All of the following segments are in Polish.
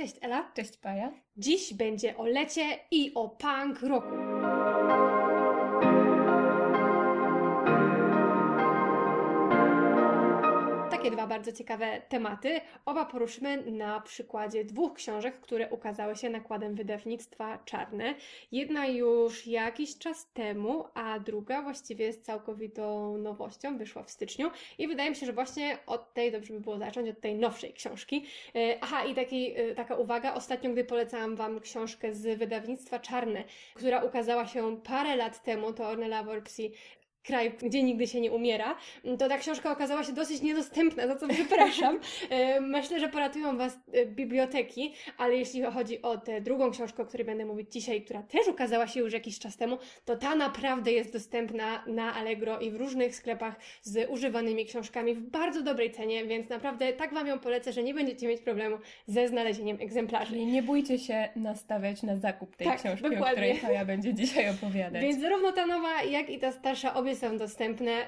Cześć Ela. Cześć Paja. Dziś będzie o lecie i o punk roku. Dwa bardzo ciekawe tematy. Oba poruszymy na przykładzie dwóch książek, które ukazały się nakładem wydawnictwa Czarne. Jedna już jakiś czas temu, a druga właściwie z całkowitą nowością, wyszła w styczniu. I wydaje mi się, że właśnie od tej dobrze by było zacząć, od tej nowszej książki. E, Aha, i taki, e, taka uwaga, ostatnio, gdy polecałam Wam książkę z wydawnictwa Czarne, która ukazała się parę lat temu, to Ornella Worpsy kraj, gdzie nigdy się nie umiera, to ta książka okazała się dosyć niedostępna, za co przepraszam. E, Myślę, że poratują Was e, biblioteki, ale jeśli chodzi o tę drugą książkę, o której będę mówić dzisiaj, która też ukazała się już jakiś czas temu, to ta naprawdę jest dostępna na Allegro i w różnych sklepach z używanymi książkami w bardzo dobrej cenie, więc naprawdę tak Wam ją polecę, że nie będziecie mieć problemu ze znalezieniem egzemplarzy. Czyli nie bójcie się nastawiać na zakup tej Tak, książki, dokładnie. o której Paja będzie dzisiaj opowiadać. Więc zarówno ta nowa, jak i ta starsza, obie są dostępne,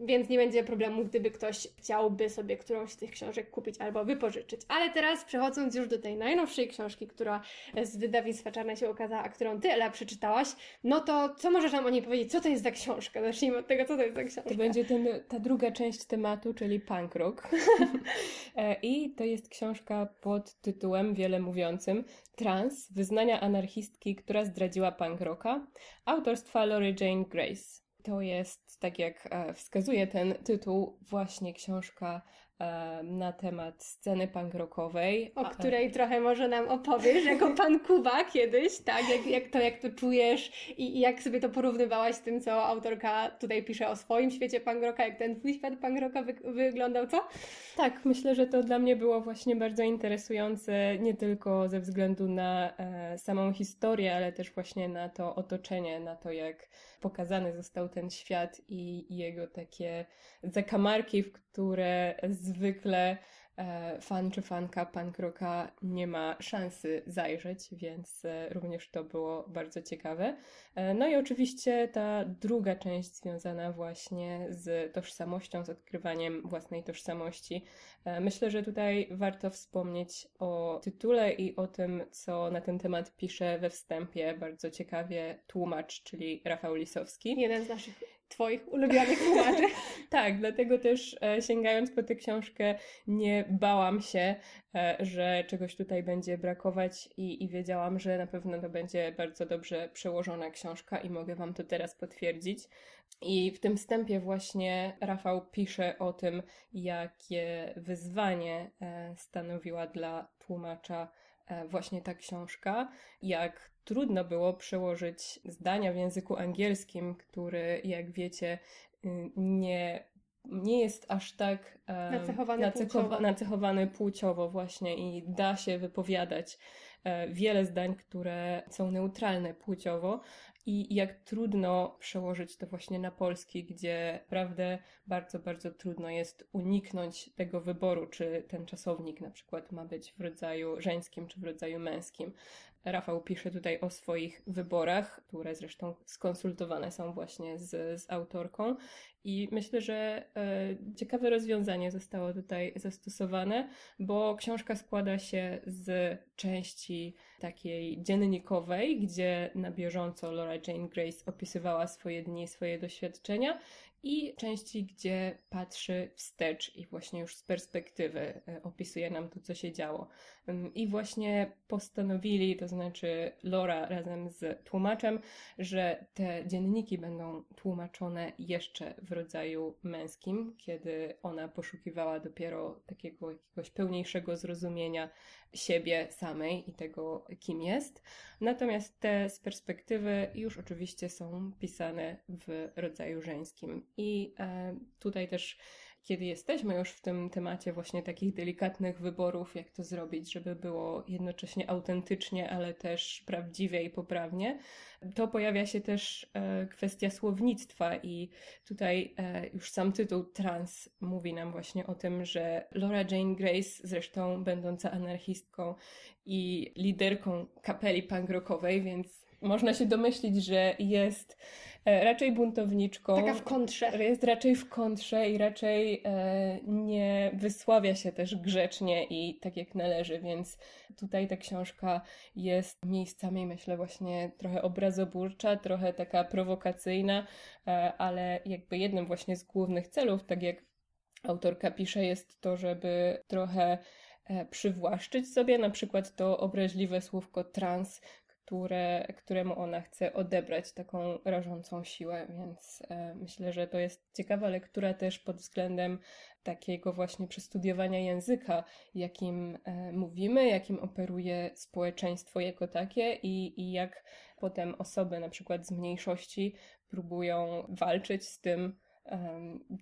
więc nie będzie problemu, gdyby ktoś chciałby sobie którąś z tych książek kupić albo wypożyczyć. Ale teraz przechodząc już do tej najnowszej książki, która z wydawnictwa Czarne się ukazała, a którą Ty, Ela, przeczytałaś, no to co możesz nam o niej powiedzieć? Co to jest za książka? Zacznijmy od tego, co to jest za książka. To będzie ten, ta druga część tematu, czyli punk rock. E, I to jest książka pod tytułem wiele mówiącym Trans, wyznania anarchistki, która zdradziła punk rocka, autorstwa Lori Jane Grace. To jest, tak jak e, wskazuje ten tytuł, właśnie książka na temat sceny punk rockowej. O której trochę może nam opowiesz, jako pan Kuba kiedyś, tak? Jak, jak, to, jak to czujesz i, i jak sobie to porównywałaś z tym, co autorka tutaj pisze o swoim świecie punk rocka, jak ten twój świat punk rocka wy, wyglądał, co? Tak, myślę, że to dla mnie było właśnie bardzo interesujące, nie tylko ze względu na e, samą historię, ale też właśnie na to otoczenie, na to, jak pokazany został ten świat i, i jego takie zakamarki, w które zwykle e, fan czy fanka punk rocka nie ma szansy zajrzeć, więc e, również to było bardzo ciekawe. E, No i oczywiście ta druga część związana właśnie z tożsamością, z odkrywaniem własnej tożsamości. Myślę, że tutaj warto wspomnieć o tytule i o tym, co na ten temat pisze we wstępie bardzo ciekawie tłumacz, czyli Rafał Lisowski. Jeden z naszych twoich ulubionych tłumaczy. Tak, dlatego też e, sięgając po tę książkę, nie bałam się, e, że czegoś tutaj będzie brakować i, i wiedziałam, że na pewno to będzie bardzo dobrze przełożona książka i mogę Wam to teraz potwierdzić. I w tym wstępie właśnie Rafał pisze o tym, jakie wyzwanie e, stanowiła dla tłumacza właśnie ta książka, jak trudno było przełożyć zdania w języku angielskim, który, jak wiecie, y, nie, nie jest aż tak e, Nacechowany płciowo. nacechowany płciowo właśnie i da się wypowiadać e, wiele zdań, które są neutralne płciowo i jak trudno przełożyć to właśnie na polski, gdzie naprawdę bardzo, bardzo trudno jest uniknąć tego wyboru, czy ten czasownik na przykład ma być w rodzaju żeńskim, czy w rodzaju męskim. Rafał pisze tutaj o swoich wyborach, które zresztą skonsultowane są właśnie z, z autorką i myślę, że e, ciekawe rozwiązanie zostało tutaj zastosowane, bo książka składa się z części takiej dziennikowej, gdzie na bieżąco Laura Jane Grace opisywała swoje dni, swoje doświadczenia i części, gdzie patrzy wstecz i właśnie już z perspektywy e, opisuje nam to, co się działo. Ym, I właśnie postanowili, to znaczy Laura razem z tłumaczem, że te dzienniki będą tłumaczone jeszcze w rodzaju męskim, kiedy ona poszukiwała dopiero takiego jakiegoś pełniejszego zrozumienia siebie samej i tego, kim jest. Natomiast te z perspektywy już oczywiście są pisane w rodzaju żeńskim. I e, tutaj też, kiedy jesteśmy już w tym temacie właśnie takich delikatnych wyborów, jak to zrobić, żeby było jednocześnie autentycznie, ale też prawdziwie i poprawnie, to pojawia się też e, kwestia słownictwa i tutaj e, już sam tytuł trans mówi nam właśnie o tym, że Laura Jane Grace, zresztą będąca anarchistką i liderką kapeli punk rockowej, więc można się domyślić, że jest raczej buntowniczką. Taka w kontrze. Jest raczej w kontrze i raczej e, nie wysławia się też grzecznie i tak jak należy, więc tutaj ta książka jest miejscami, myślę, właśnie trochę obrazoburcza, trochę taka prowokacyjna, e, ale jakby jednym właśnie z głównych celów, tak jak autorka pisze, jest to, żeby trochę e, przywłaszczyć sobie na przykład to obraźliwe słówko trans, które, któremu ona chce odebrać taką rażącą siłę, więc e, myślę, że to jest ciekawa lektura też pod względem takiego właśnie przestudiowania języka, jakim e, mówimy, jakim operuje społeczeństwo jako takie i, i jak potem osoby na przykład z mniejszości próbują walczyć z tym,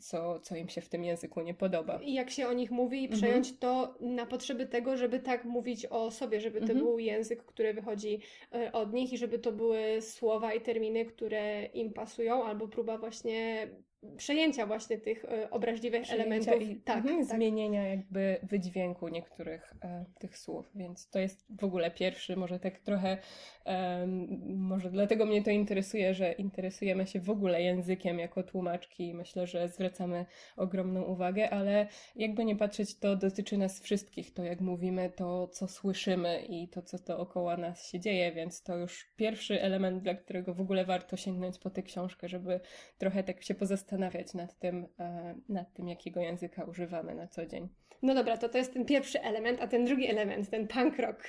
co, co im się w tym języku nie podoba. I jak się o nich mówi i mhm. przejąć mhm. to na potrzeby tego, żeby tak mówić o sobie, żeby to mhm. był język, który wychodzi e, od nich i żeby to były słowa i terminy, które im pasują, albo próba właśnie przejęcia właśnie tych e, obraźliwych przejęcia elementów. I, tak, mhm, tak, Zmienienia jakby wydźwięku niektórych e, tych słów, więc to jest w ogóle pierwszy, może tak trochę, e, może dlatego mnie to interesuje, że interesujemy się w ogóle językiem jako tłumaczki i myślę, że zwracamy ogromną uwagę, ale jakby nie patrzeć, to dotyczy nas wszystkich, to jak mówimy, to co słyszymy i to co to około nas się dzieje, więc to już pierwszy element, dla którego w ogóle warto sięgnąć po tę książkę, żeby trochę tak się pozastanowić zastanawiać nad tym, e, nad tym, jakiego języka używamy na co dzień. No dobra, to to jest ten pierwszy element, a ten drugi element, ten punk rock.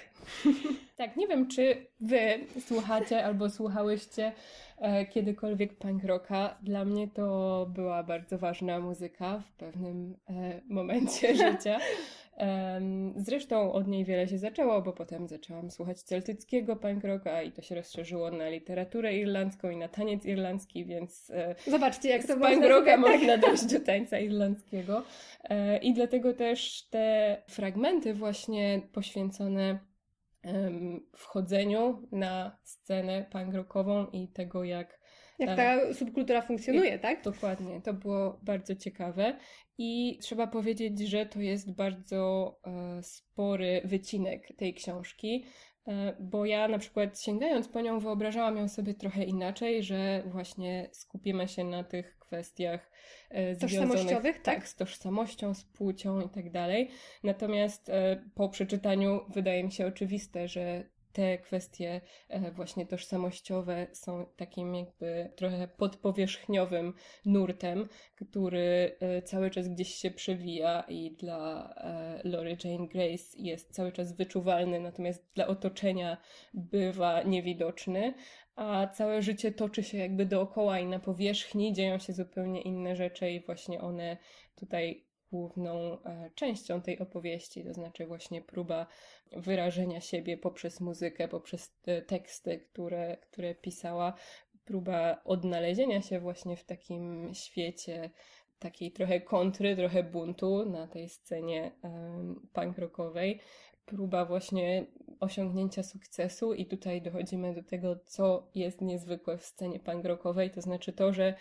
tak, nie wiem, czy wy słuchacie albo słuchałyście e, kiedykolwiek punk rocka. Dla mnie to była bardzo ważna muzyka w pewnym e, momencie życia. Zresztą od niej wiele się zaczęło, bo potem zaczęłam słuchać celtyckiego punk rocka i to się rozszerzyło na literaturę irlandzką i na taniec irlandzki, więc e, zobaczcie jak to punk rocka można dojść do tańca irlandzkiego. E, I dlatego też te fragmenty właśnie poświęcone wchodzeniu na scenę punk rockową i tego jak jak ta subkultura funkcjonuje, tak? Dokładnie, to było bardzo ciekawe i trzeba powiedzieć, że to jest bardzo e, spory wycinek tej książki, bo ja na przykład sięgając po nią wyobrażałam ją sobie trochę inaczej, że właśnie skupimy się na tych kwestiach e, tożsamościowych, tak, tak, z tożsamością, z płcią i tak dalej. Natomiast e, po przeczytaniu wydaje mi się oczywiste, że te kwestie e, właśnie tożsamościowe są takim jakby trochę podpowierzchniowym nurtem, który e, cały czas gdzieś się przewija i dla e, Lori Jane Grace jest cały czas wyczuwalny, natomiast dla otoczenia bywa niewidoczny, a całe życie toczy się jakby dookoła i na powierzchni dzieją się zupełnie inne rzeczy i właśnie one tutaj główną e, częścią tej opowieści, to znaczy właśnie próba wyrażenia siebie poprzez muzykę, poprzez e, teksty, które, które pisała, próba odnalezienia się właśnie w takim świecie takiej trochę kontry, trochę buntu na tej scenie punk rockowej, próba właśnie osiągnięcia sukcesu i tutaj dochodzimy do tego, co jest niezwykłe w scenie punk rockowej, to znaczy to, że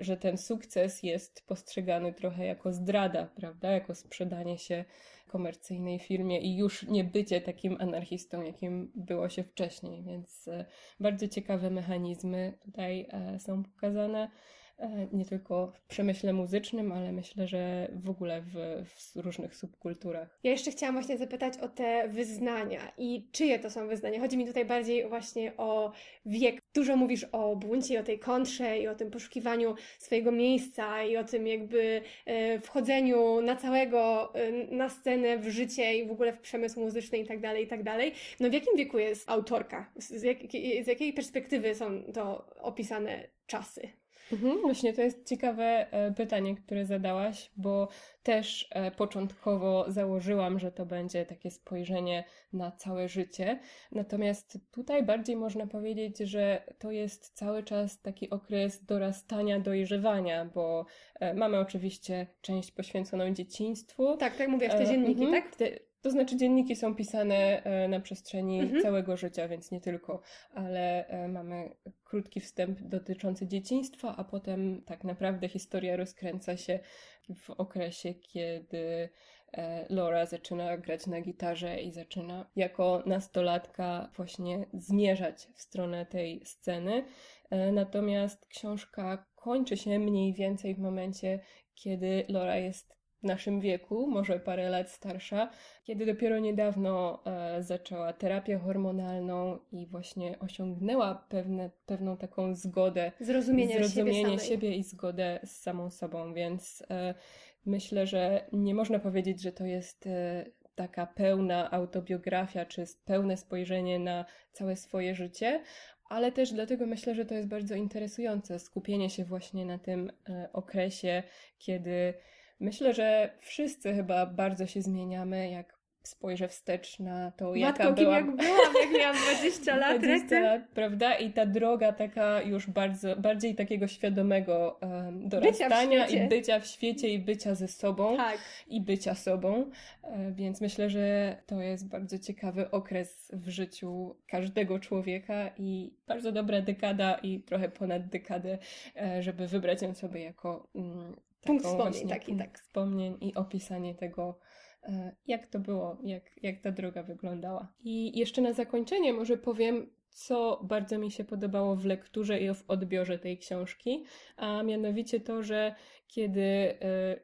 że ten sukces jest postrzegany trochę jako zdrada, prawda? Jako sprzedanie się komercyjnej firmie i już nie bycie takim anarchistą, jakim było się wcześniej. Więc e, bardzo ciekawe mechanizmy tutaj e, są pokazane. E, nie tylko w przemyśle muzycznym, ale myślę, że w ogóle w, w, różnych subkulturach. Ja jeszcze chciałam właśnie zapytać o te wyznania i czyje to są wyznania. Chodzi mi tutaj bardziej właśnie o wiek. Dużo mówisz o buncie, o tej kontrze i o tym poszukiwaniu swojego miejsca i o tym jakby e, wchodzeniu na całego, e, na scenę, w życie i w ogóle w przemysł muzyczny i tak dalej, i tak dalej. No w jakim wieku jest autorka? Z, jak, z jakiej perspektywy są to opisane czasy? Mhm, właśnie to jest ciekawe e, pytanie, które zadałaś, bo też e, początkowo założyłam, że to będzie takie spojrzenie na całe życie. Natomiast tutaj bardziej można powiedzieć, że to jest cały czas taki okres dorastania, dojrzewania, bo e, mamy oczywiście część poświęconą dzieciństwu. Tak, tak mówię, w te dzienniki, mhm, tak? Te, to znaczy dzienniki są pisane na przestrzeni mhm. całego życia, więc nie tylko, ale mamy krótki wstęp dotyczący dzieciństwa, a potem tak naprawdę historia rozkręca się w okresie, kiedy e, Laura zaczyna grać na gitarze i zaczyna jako nastolatka właśnie zmierzać w stronę tej sceny. E, natomiast książka kończy się mniej więcej w momencie, kiedy Laura jest naszym wieku, może parę lat starsza, kiedy dopiero niedawno e, zaczęła terapię hormonalną i właśnie osiągnęła pewne, pewną taką zgodę, zrozumienie, zrozumienie siebie, siebie, i zgodę z samą sobą, więc e, myślę, że nie można powiedzieć, że to jest e, taka pełna autobiografia, czy pełne spojrzenie na całe swoje życie, ale też dlatego myślę, że to jest bardzo interesujące skupienie się właśnie na tym okresie, kiedy myślę, że wszyscy chyba bardzo się zmieniamy, jak spojrzę wstecz na to, Matko, jaka byłam. jak byłam, jak miałam 20 lat. 20 lat, prawda? I ta droga taka już bardzo, bardziej takiego świadomego um, dorastania bycia i bycia w świecie i bycia ze sobą Tak. i bycia sobą. E, Więc myślę, że to jest bardzo ciekawy okres w życiu każdego człowieka i bardzo dobra dekada i trochę ponad dekadę, e, żeby wybrać ją sobie jako mm, Punkt wspomnień, taki, punkt tak. wspomnień i opisanie tego, e, jak to było, jak, jak ta droga wyglądała. I jeszcze na zakończenie może powiem, co bardzo mi się podobało w lekturze i w odbiorze tej książki, a mianowicie to, że kiedy e,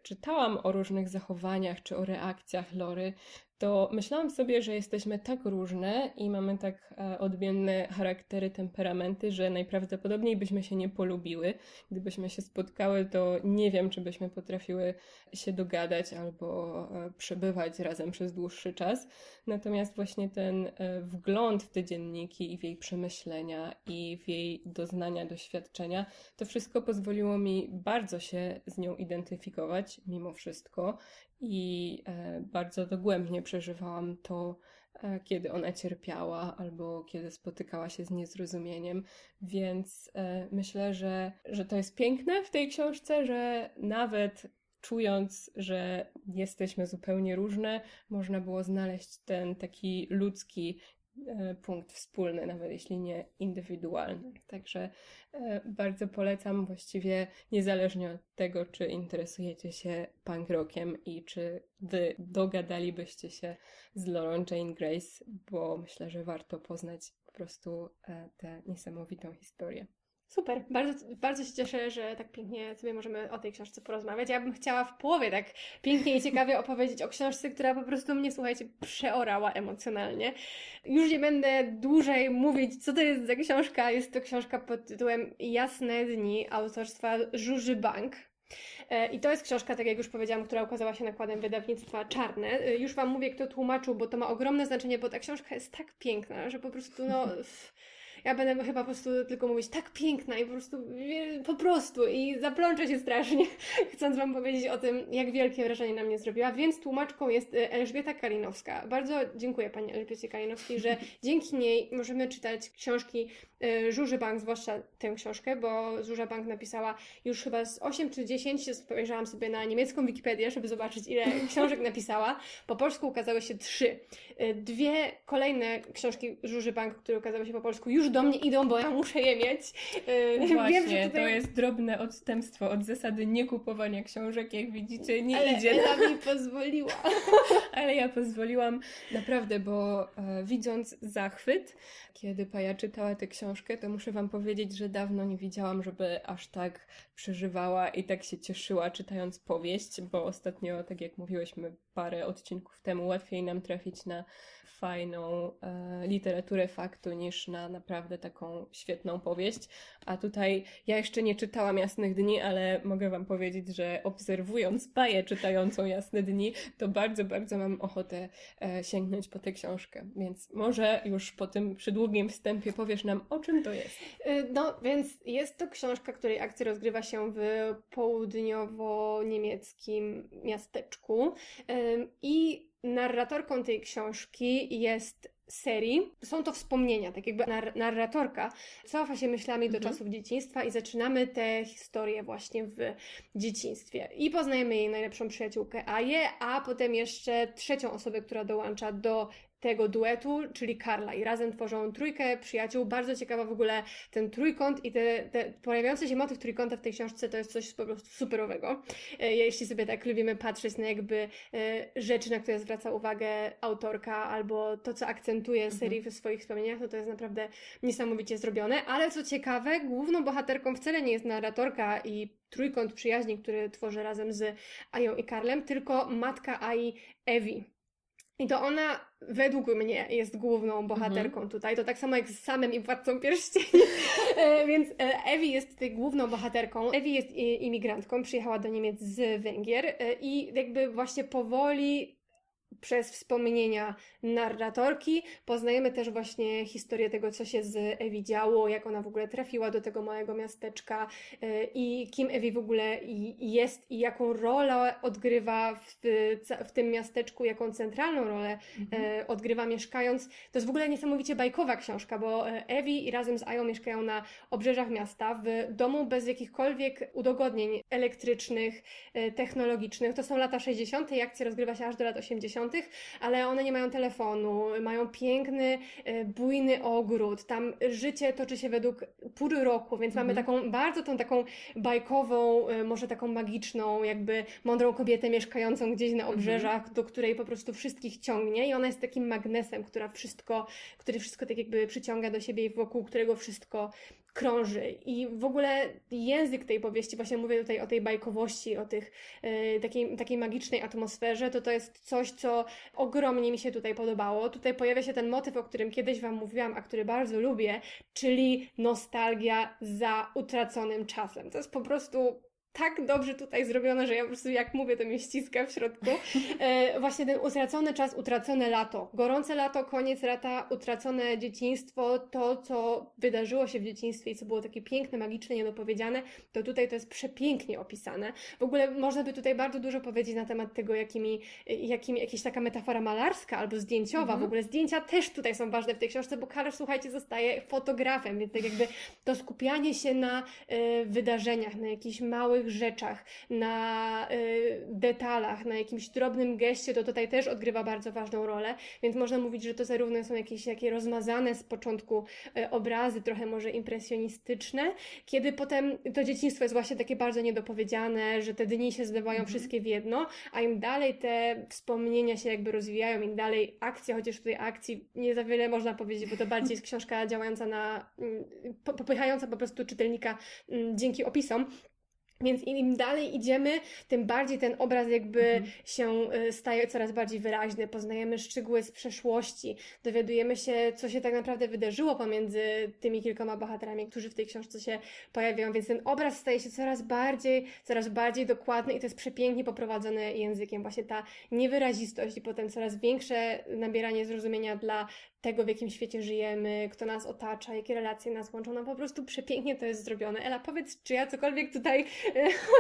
czytałam o różnych zachowaniach czy o reakcjach Lory, to myślałam sobie, że jesteśmy tak różne i mamy tak e, odmienne charaktery, temperamenty, że najprawdopodobniej byśmy się nie polubiły. Gdybyśmy się spotkały, to nie wiem, czy byśmy potrafiły się dogadać albo e, przebywać razem przez dłuższy czas. Natomiast właśnie ten e, wgląd w te dzienniki i w jej przemyślenia i w jej doznania, doświadczenia, to wszystko pozwoliło mi bardzo się z nią identyfikować, mimo wszystko. I e, bardzo dogłębnie przeżywałam to, e, kiedy ona cierpiała albo kiedy spotykała się z niezrozumieniem. Więc e, myślę, że, że to jest piękne w tej książce, że nawet czując, że jesteśmy zupełnie różne, można było znaleźć ten taki ludzki punkt wspólny, nawet jeśli nie indywidualny. Także e, bardzo polecam właściwie niezależnie od tego, czy interesujecie się punk rockiem i czy wy dogadalibyście się z Lauren Jane Grace, bo myślę, że warto poznać po prostu e, tę niesamowitą historię. Super, bardzo, bardzo się cieszę, że tak pięknie sobie możemy o tej książce porozmawiać. Ja bym chciała w połowie tak pięknie i ciekawie opowiedzieć o książce, która po prostu mnie, słuchajcie, przeorała emocjonalnie. Już nie będę dłużej mówić, co to jest za książka. Jest to książka pod tytułem Jasne Dni autorstwa Żuży Bank. E, I to jest książka, tak jak już powiedziałam, która ukazała się nakładem wydawnictwa Czarne. E, Już Wam mówię, kto tłumaczył, bo to ma ogromne znaczenie, bo ta książka jest tak piękna, że po prostu, no... Ja będę chyba po prostu tylko mówić tak piękna i po prostu, po prostu i zaplączę się strasznie, chcąc Wam powiedzieć o tym, jak wielkie wrażenie na mnie zrobiła. Więc tłumaczką jest e, Elżbieta Kalinowska. Bardzo dziękuję Pani Elżbiecie Kalinowskiej, że dzięki niej możemy czytać książki e, Żuży Bank, zwłaszcza tę książkę, bo Żurza Bank napisała już chyba z 8 czy 10, spojrzałam sobie na niemiecką Wikipedię, żeby zobaczyć ile książek napisała. Po polsku ukazały się trzy. E, Dwie kolejne książki Żuży Bank, które ukazały się po polsku, już do mnie idą, bo ja muszę je mieć. E, Właśnie, Wiem, że tutaj... to jest drobne odstępstwo od zasady nie kupowania książek, jak widzicie, nie Ale idzie. Ela mi pozwoliła. Ale ja pozwoliłam naprawdę, bo e, widząc zachwyt, kiedy Paja czytała tę książkę, to muszę Wam powiedzieć, że dawno nie widziałam, żeby aż tak przeżywała i tak się cieszyła czytając powieść, bo ostatnio, tak jak mówiłyśmy parę odcinków temu, łatwiej nam trafić na fajną e, literaturę faktu niż na naprawdę taką świetną powieść. A tutaj ja jeszcze nie czytałam Jasnych Dni, ale mogę Wam powiedzieć, że obserwując Paję czytającą Jasne Dni, to bardzo, bardzo mam ochotę e, sięgnąć po tę książkę. Więc może już po tym przydługim wstępie powiesz nam, o czym to jest. Y, No, więc jest to książka, której akcja rozgrywa się w południowo-niemieckim miasteczku. Ym, I narratorką tej książki jest serii. Są to wspomnienia, tak jakby nar- narratorka cofa się myślami do Mhm. czasów dzieciństwa i zaczynamy tę historię właśnie w dzieciństwie. I poznajemy jej najlepszą przyjaciółkę Aję, a potem jeszcze trzecią osobę, która dołącza do tego duetu, czyli Karla i razem tworzą trójkę przyjaciół. Bardzo ciekawa w ogóle ten trójkąt i te, te pojawiający się motyw trójkąta w tej książce to jest coś po prostu superowego. E, jeśli sobie tak lubimy patrzeć na jakby e, rzeczy, na które zwraca uwagę autorka albo to, co akcentuje mhm. serii w swoich wspomnieniach, to to jest naprawdę niesamowicie zrobione, ale co ciekawe, główną bohaterką wcale nie jest narratorka i trójkąt przyjaźni, który tworzy razem z Ają i Karlem, tylko matka Ai, Evi. I to ona według mnie jest główną bohaterką mhm. tutaj. To tak samo jak z samym i Władcą Pierścieni. E, więc Ewi jest tutaj główną bohaterką. Ewi jest imigrantką, przyjechała do Niemiec z Węgier e, i jakby właśnie powoli przez wspomnienia narratorki poznajemy też właśnie historię tego, co się z Ewi działo, jak ona w ogóle trafiła do tego małego miasteczka e, i kim Ewi w ogóle jest i jaką rolę odgrywa w, w tym miasteczku, jaką centralną rolę mhm. E, odgrywa mieszkając. To jest w ogóle niesamowicie bajkowa książka, bo e, Ewi i razem z Ają mieszkają na obrzeżach miasta, w domu bez jakichkolwiek udogodnień elektrycznych, technologicznych. To są lata 60. i akcja rozgrywa się aż do lat 80 ale one nie mają telefonu, mają piękny, e, bujny ogród, tam życie toczy się według pór roku, więc mhm. mamy taką bardzo tą taką bajkową, e, może taką magiczną, jakby mądrą kobietę mieszkającą gdzieś na obrzeżach, mhm. do której po prostu wszystkich ciągnie i ona jest takim magnesem, która wszystko, który wszystko tak jakby przyciąga do siebie i wokół którego wszystko krąży. I w ogóle język tej powieści, właśnie mówię tutaj o tej bajkowości, o tych, y, takiej, takiej magicznej atmosferze, to to jest coś, co ogromnie mi się tutaj podobało. Tutaj pojawia się ten motyw, o którym kiedyś Wam mówiłam, a który bardzo lubię, czyli nostalgia za utraconym czasem. To jest po prostu tak dobrze tutaj zrobione, że ja po prostu jak mówię, to mnie ściska w środku. E, właśnie ten utracony czas, utracone lato. Gorące lato, koniec lata, utracone dzieciństwo, to co wydarzyło się w dzieciństwie i co było takie piękne, magiczne, niedopowiedziane, to tutaj to jest przepięknie opisane. W ogóle można by tutaj bardzo dużo powiedzieć na temat tego, jakimi, jakimi jakaś taka metafora malarska albo zdjęciowa. Mhm. W ogóle zdjęcia też tutaj są ważne w tej książce, bo Karol, słuchajcie, zostaje fotografem, więc tak jakby to skupianie się na y, wydarzeniach, na jakichś małych małych rzeczach, na y, detalach, na jakimś drobnym geście, to tutaj też odgrywa bardzo ważną rolę, więc można mówić, że to zarówno są jakieś takie rozmazane z początku y, obrazy, trochę może impresjonistyczne, kiedy potem to dzieciństwo jest właśnie takie bardzo niedopowiedziane, że te dni się zlewają mhm. wszystkie w jedno, a im dalej te wspomnienia się jakby rozwijają, im dalej akcja, chociaż tutaj akcji nie za wiele można powiedzieć, bo to bardziej jest książka działająca na, mm, popychająca po prostu czytelnika mm, dzięki opisom, więc im dalej idziemy, tym bardziej ten obraz jakby mhm. się y, staje coraz bardziej wyraźny. Poznajemy szczegóły z przeszłości, dowiadujemy się, co się tak naprawdę wydarzyło pomiędzy tymi kilkoma bohaterami, którzy w tej książce się pojawiają, więc ten obraz staje się coraz bardziej, coraz bardziej dokładny i to jest przepięknie poprowadzone językiem. Właśnie ta niewyrazistość i potem coraz większe nabieranie zrozumienia dla tego, w jakim świecie żyjemy, kto nas otacza, jakie relacje nas łączą. No po prostu przepięknie to jest zrobione. Ela, powiedz, czy ja cokolwiek tutaj...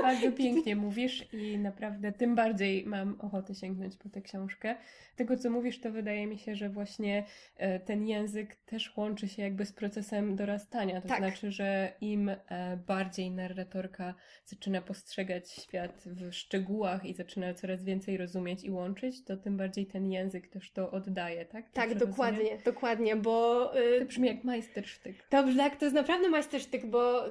Bardzo pięknie mówisz i naprawdę tym bardziej mam ochotę sięgnąć po tę książkę. Tego, co mówisz, to wydaje mi się, że właśnie e, ten język też łączy się jakby z procesem dorastania. To tak. znaczy, że im e, bardziej narratorka zaczyna postrzegać świat w szczegółach i zaczyna coraz więcej rozumieć i łączyć, to tym bardziej ten język też to oddaje, tak? tak, dokładnie dokładnie, dokładnie, bo... To brzmi jak majstersztyk. Dobrze, tak, to jest naprawdę majstersztyk, bo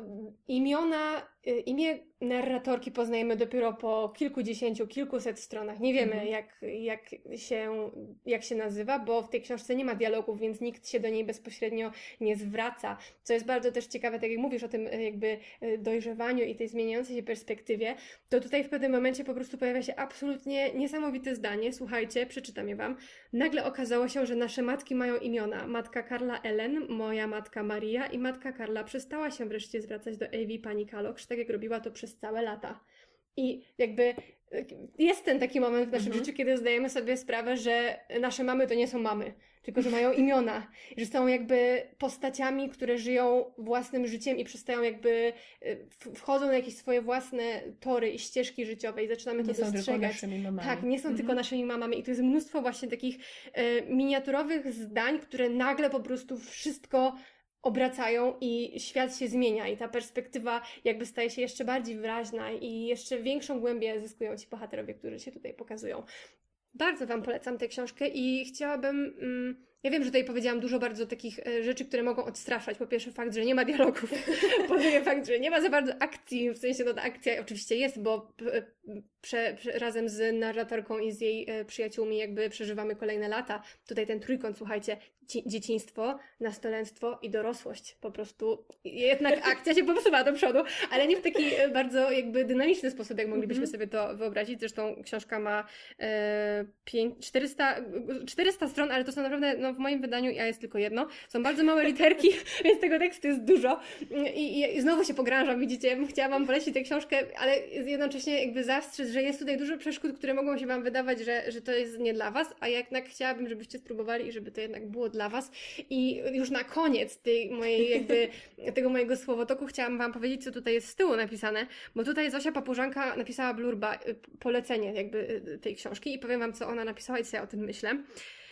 imiona, y, imię narratorki poznajemy dopiero po kilkudziesięciu, kilkuset stronach. Nie wiemy, mhm. jak, jak, się, jak się nazywa, bo w tej książce nie ma dialogów, więc nikt się do niej bezpośrednio nie zwraca. Co jest bardzo też ciekawe, tak jak mówisz o tym y, jakby y, dojrzewaniu i tej zmieniającej się perspektywie, to tutaj w pewnym momencie po prostu pojawia się absolutnie niesamowite zdanie. Słuchajcie, przeczytam je Wam. Nagle okazało się, że nasze matki mają imiona. Matka Karla Ellen, moja matka Maria i matka Karla przestała się wreszcie zwracać do Ewi pani Kaloksz, tak jak robiła to przez całe lata. I jakby jest ten taki moment w naszym mhm. życiu, kiedy zdajemy sobie sprawę, że nasze mamy to nie są mamy, tylko że mają imiona, że są jakby postaciami, które żyją własnym życiem i przestają jakby y, wchodzą na jakieś swoje własne tory i ścieżki życiowe i zaczynamy nie to dostrzegać. Nie są tylko naszymi mamami. Tak, nie są mhm. tylko naszymi mamami i to jest mnóstwo właśnie takich y, miniaturowych zdań, które nagle po prostu wszystko obracają i świat się zmienia i ta perspektywa jakby staje się jeszcze bardziej wyraźna i jeszcze większą głębię zyskują ci bohaterowie, którzy się tutaj pokazują. Bardzo Wam polecam tę książkę i chciałabym. Mm, ja wiem, że tutaj powiedziałam dużo bardzo takich e, rzeczy, które mogą odstraszać. Po pierwsze fakt, że nie ma dialogów, po drugie fakt, że nie ma za bardzo akcji, w sensie no ta akcja oczywiście jest, bo p- prze, prze, razem z narratorką i z jej e, przyjaciółmi jakby przeżywamy kolejne lata. Tutaj ten trójkąt, słuchajcie, ci, dzieciństwo, nastolenstwo i dorosłość. Po prostu jednak akcja się posuwa do przodu, ale nie w taki e, bardzo jakby dynamiczny sposób, jak moglibyśmy Mhm. sobie to wyobrazić. Zresztą książka ma e, pięć- 400, 400 stron, ale to są naprawdę, no w moim wydaniu, ja jest tylko jedno. Są bardzo małe literki, więc tego tekstu jest dużo. I, i, i znowu się pogrążam, widzicie. Chciałam Wam polecić tę książkę, ale jednocześnie jakby zastrzec, że jest tutaj dużo przeszkód, które mogą się Wam wydawać, że, że to jest nie dla Was, a jednak chciałabym, żebyście spróbowali i żeby to jednak było dla Was. I już na koniec tej mojej jakby, tego mojego słowotoku chciałam Wam powiedzieć, co tutaj jest z tyłu napisane, bo tutaj Zosia Papużanka napisała blurba, y, polecenie jakby y, tej książki i powiem Wam, co ona napisała i co ja o tym myślę.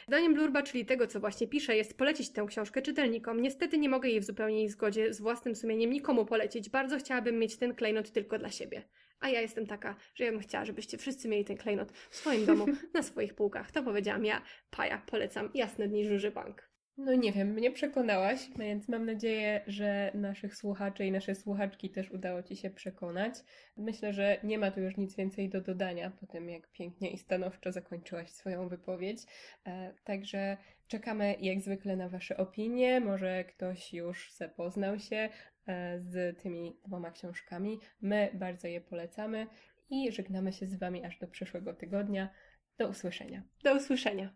Zdaniem Blurba, czyli tego, co właśnie pisze, jest polecić tę książkę czytelnikom. Niestety nie mogę jej w zupełnej zgodzie z własnym sumieniem nikomu polecić. Bardzo chciałabym mieć ten klejnot tylko dla siebie. A ja jestem taka, że ja bym chciała, żebyście wszyscy mieli ten klejnot w swoim domu, na swoich półkach. To powiedziałam ja, Paja, polecam Jasne Dni Żuży Bank. No nie wiem, mnie przekonałaś, więc mam nadzieję, że naszych słuchaczy i nasze słuchaczki też udało Ci się przekonać. Myślę, że nie ma tu już nic więcej do dodania po tym, jak pięknie i stanowczo zakończyłaś swoją wypowiedź. E, Także czekamy jak zwykle na Wasze opinie. Może ktoś już zapoznał się e, z tymi dwoma książkami. My bardzo je polecamy i żegnamy się z Wami aż do przyszłego tygodnia. Do usłyszenia. Do usłyszenia.